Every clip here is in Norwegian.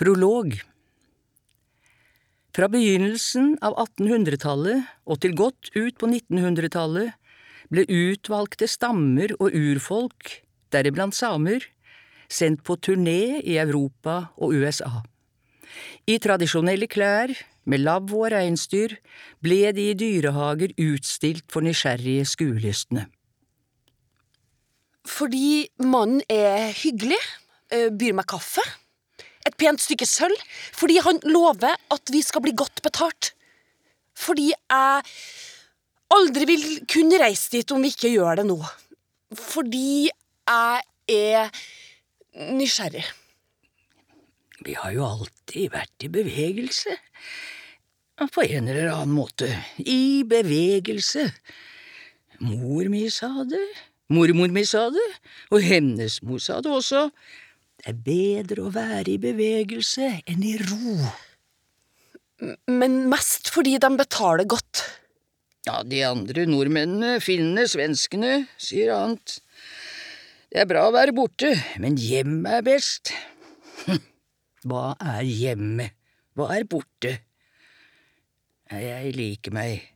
Prolog Fra begynnelsen av 1800-tallet og til godt ut på 1900-tallet ble utvalgte stammer og urfolk, deriblant samer, sendt på turné i Europa og USA. I tradisjonelle klær, med lavvo og reinsdyr, ble de i dyrehager utstilt for nysgjerrige skuelystne. Fordi mannen er hyggelig, eh, byr meg kaffe, pent stykke sølv, fordi han lover at vi skal bli godt betalt. Fordi jeg aldri vil kunne reise dit om vi ikke gjør det nå. Fordi jeg er nysgjerrig. Vi har jo alltid vært i bevegelse. På en eller annen måte. I bevegelse. Mor mi sa det, mormor mi sa det, og hennes mor sa det også. Det er bedre å være i bevegelse enn i ro. Men mest fordi de betaler godt. Ja, de andre nordmennene, finnene, svenskene, sier annet. Det er bra å være borte, men hjemmet er best. Hva er hjemmet? Hva er borte? Jeg liker meg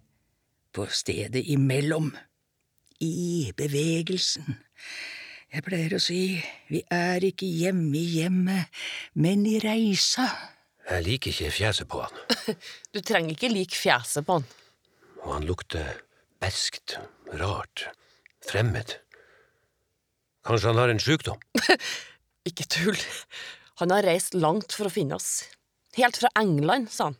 på stedet imellom. I bevegelsen. Jeg pleier å si vi er ikke hjemme i hjemmet, men i reisa. Jeg liker ikke fjeset på han, Du trenger ikke like fjeset på han. og han lukter beskt, rart, fremmed. Kanskje han har en sykdom? Ikke tull. Han har reist langt for å finne oss. Helt fra England, sa han.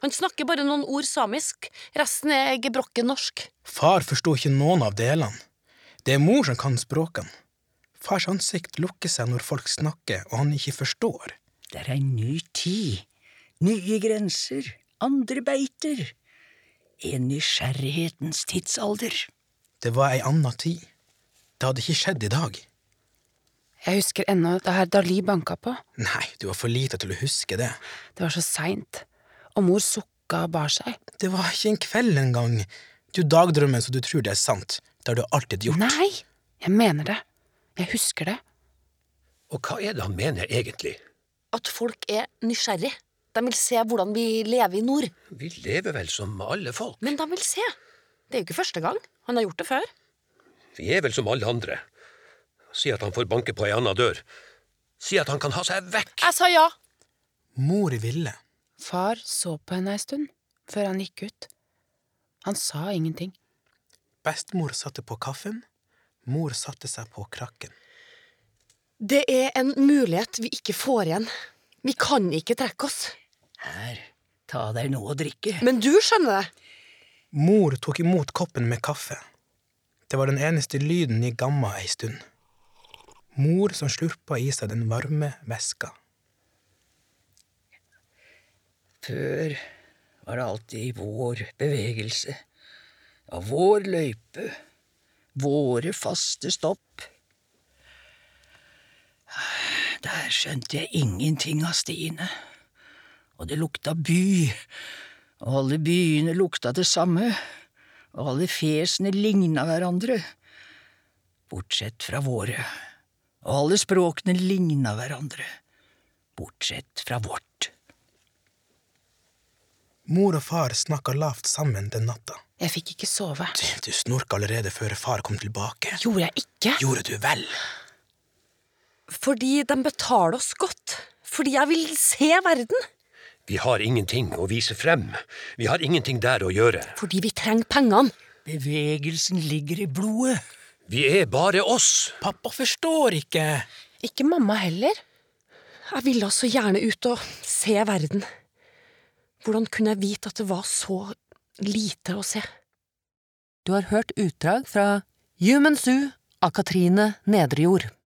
Han snakker bare noen ord samisk, resten er gebrokken norsk. Far forsto ikke noen av delene. Det er mor som kan språkene. Fars ansikt lukker seg når folk snakker og han ikke forstår. Det er ei ny tid, nye grenser, andre beiter. En nysgjerrighetens tidsalder. Det var ei anna tid. Det hadde ikke skjedd i dag. Jeg husker ennå da herr Dali banka på. Nei, du var for lita til å huske det. Det var så seint, og mor sukka og bar seg. Det var ikke en kveld engang. Du dagdrømmer så du tror det er sant. Det har du alltid gjort. Nei, jeg mener det. Jeg husker det. Og hva er det han mener egentlig? At folk er nysgjerrig. De vil se hvordan vi lever i nord. Vi lever vel som alle folk. Men de vil se. Det er jo ikke første gang. Han har gjort det før. Vi er vel som alle andre. Si at han får banke på ei anna dør. Si at han kan ha seg vekk. Jeg sa ja. Mor ville. Far så på henne ei stund, før han gikk ut. Han sa ingenting. Bestemor satte på kaffen. Mor satte seg på krakken. Det er en mulighet vi ikke får igjen. Vi kan ikke trekke oss. Her, ta deg noe å drikke. Men du skjønner det. Mor tok imot koppen med kaffe. Det var den eneste lyden i gamma ei stund. Mor som slurpa i seg den varme væska. Før var det alltid vår bevegelse, og vår løype, våre faste stopp. Der skjønte jeg ingenting av stiene, og det lukta by, og alle byene lukta det samme, og alle fesene ligna hverandre, bortsett fra våre, og alle språkene ligna hverandre, bortsett fra vårt. Mor og far snakka lavt sammen den natta. Jeg fikk ikke sove. Du snorka allerede før far kom tilbake. Gjorde jeg ikke? Gjorde du vel? Fordi de betaler oss godt. Fordi jeg vil se verden. Vi har ingenting å vise frem. Vi har ingenting der å gjøre. Fordi vi trenger pengene. Bevegelsen ligger i blodet. Vi er bare oss. Pappa forstår ikke. Ikke mamma heller. Jeg ville så gjerne ut og se verden. Hvordan kunne jeg vite at det var så lite å se? Du har hørt utdrag fra Human Zoo av Katrine Nedrejord.